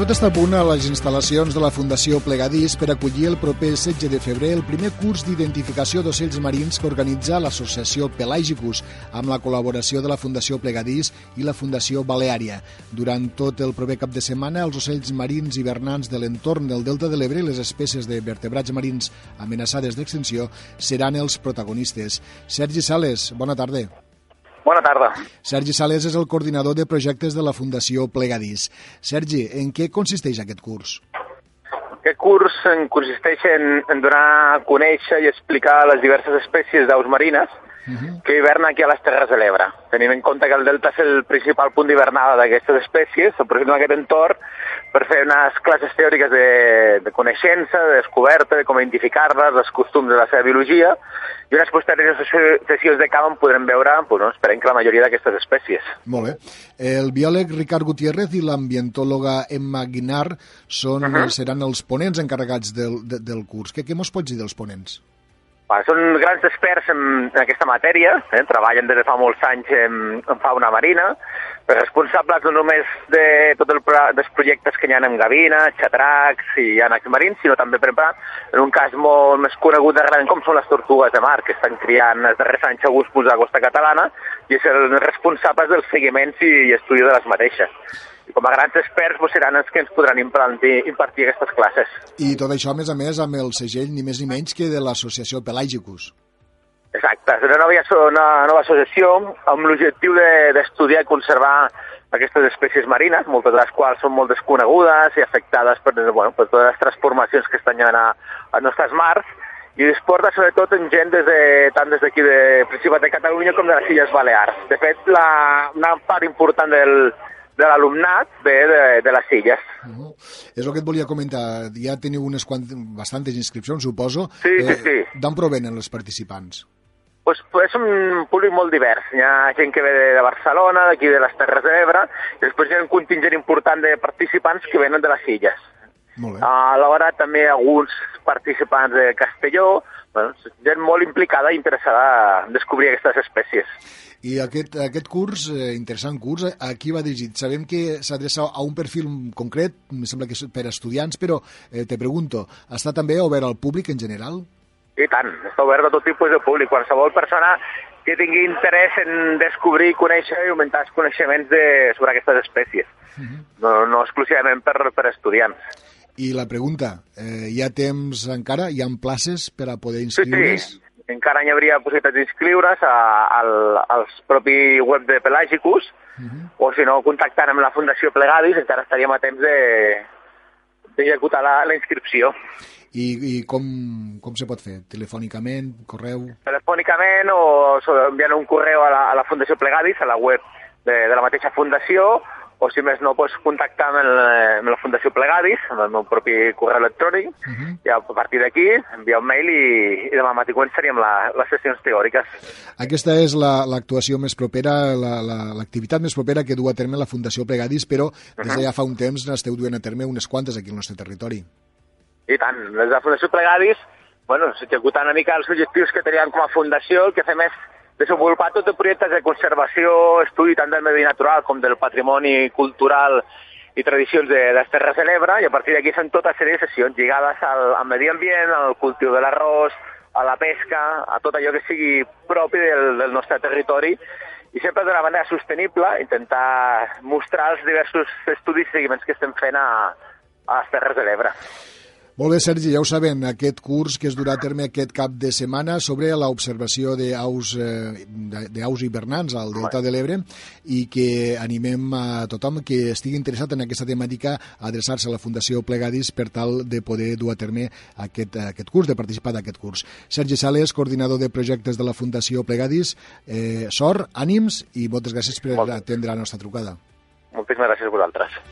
Tot està a punt a les instal·lacions de la Fundació Plegadís per acollir el proper 16 de febrer el primer curs d'identificació d'ocells marins que organitza l'associació Pelagicus amb la col·laboració de la Fundació Plegadís i la Fundació Baleària. Durant tot el proper cap de setmana, els ocells marins hivernants de l'entorn del Delta de l'Ebre i les espècies de vertebrats marins amenaçades d'extinció seran els protagonistes. Sergi Sales, bona tarda. Bona tarda. Sergi Sales és el coordinador de projectes de la Fundació Plegadís. Sergi, en què consisteix aquest curs? Aquest curs en consisteix en, en donar a conèixer i explicar les diverses espècies d'aus marines uh -huh. que hivernen aquí a les Terres de l'Ebre. Tenint en compte que el delta és el principal punt d'hivernada d'aquestes espècies, aprofitem aquest entorn per fer unes classes teòriques de, de coneixença, de descoberta, de com identificar-les, els costums de la seva biologia, i unes posteriors sessions de camp on podrem veure, doncs, no, esperem que la majoria d'aquestes espècies. Molt bé. El biòleg Ricard Gutiérrez i l'ambientòloga Emma Guinar són, uh -huh. seran els ponents encarregats del, de, del curs. Què, què mos pots dir dels ponents? Va, són grans experts en, en aquesta matèria, eh? treballen des de fa molts anys en, en fauna marina, responsables no només de tots el, dels projectes que hi ha en gavina, xatracs i ànecs marins, sinó també, per exemple, en un cas molt més conegut de gran com són les tortugues de mar, que estan criant els darrers anys a gustos a la costa catalana, i és el responsables dels seguiments i, i estudi de les mateixes i com a grans experts doncs, seran els que ens podran impartir, impartir aquestes classes. I tot això, a més a més, amb el segell ni més ni menys que de l'associació Pelagicus. Exacte, és una nova, una nova associació amb l'objectiu d'estudiar de, i conservar aquestes espècies marines, moltes de les quals són molt desconegudes i afectades per, bueno, per totes les transformacions que estan llevant a, a nostres mars, i es porta sobretot en gent des de, tant des d'aquí de Principat de Catalunya com de les Illes Balears. De fet, la, una part important del, de l'alumnat ve de, de les illes. Uh -huh. És el que et volia comentar. Ja teniu unes quant... bastantes inscripcions, suposo. Sí, eh, sí, sí. D'on provenen els participants? Pues, pues és un públic molt divers. Hi ha gent que ve de Barcelona, d'aquí de les Terres de l'Ebre, i després hi ha un contingent important de participants que venen de les illes. Molt bé. A l'hora també alguns participants de Castelló, bueno, gent molt implicada i interessada en descobrir aquestes espècies. I aquest, aquest curs, eh, interessant curs, a qui va dirigit? Sabem que s'adreça a un perfil concret, em sembla que és per estudiants, però eh, te pregunto, està també obert al públic en general? I tant, està obert a tot tipus de públic. Qualsevol persona que tingui interès en descobrir, conèixer i augmentar els coneixements de, sobre aquestes espècies. Uh -huh. no, no exclusivament per, per estudiants. I la pregunta, eh, hi ha temps encara? Hi ha places per a poder inscriure's? Sí, sí encara hi hauria possibilitat d'inscriure's al, als propi web de Pelagicus, uh -huh. o si no, contactant amb la Fundació Plegadis, encara estaríem a temps d'executar de, la, la inscripció. I, i com, com se pot fer? Telefònicament, correu? Telefònicament o enviant un correu a la, a la Fundació Plegadis, a la web de, de la mateixa fundació, o si més no, pots contactar amb, el, amb la Fundació Plegadis, amb el meu propi correu electrònic, uh -huh. i a partir d'aquí enviar un mail i, i demà matí començaríem la, les sessions teòriques. Aquesta és l'actuació la, més propera, l'activitat la, més propera que du a terme la Fundació Plegadis, però des de uh -huh. ja fa un temps n'esteu duent a terme unes quantes aquí al nostre territori. I tant, des de la Fundació Plegadis, bueno, s'executant una mica els objectius que teníem com a fundació, el que fem és desenvolupar tot el projectes de conservació, estudi tant del medi natural com del patrimoni cultural i tradicions de les Terres de l'Ebre, i a partir d'aquí són tota sèrie de sessions lligades al, al medi ambient, al cultiu de l'arròs, a la pesca, a tot allò que sigui propi del, del nostre territori, i sempre d'una manera sostenible, intentar mostrar els diversos estudis i seguiments que estem fent a, a les Terres de l'Ebre. Molt bé, Sergi, ja ho sabem, aquest curs que es durà a terme aquest cap de setmana sobre l'observació d'aus eh, hivernants al Delta de l'Ebre i que animem a tothom que estigui interessat en aquesta temàtica a adreçar-se a la Fundació Plegadis per tal de poder dur a terme aquest, aquest curs, de participar d'aquest curs. Sergi Sales, coordinador de projectes de la Fundació Plegadis, eh, sort, ànims i moltes gràcies per atendre la nostra trucada. Moltíssimes gràcies a vosaltres.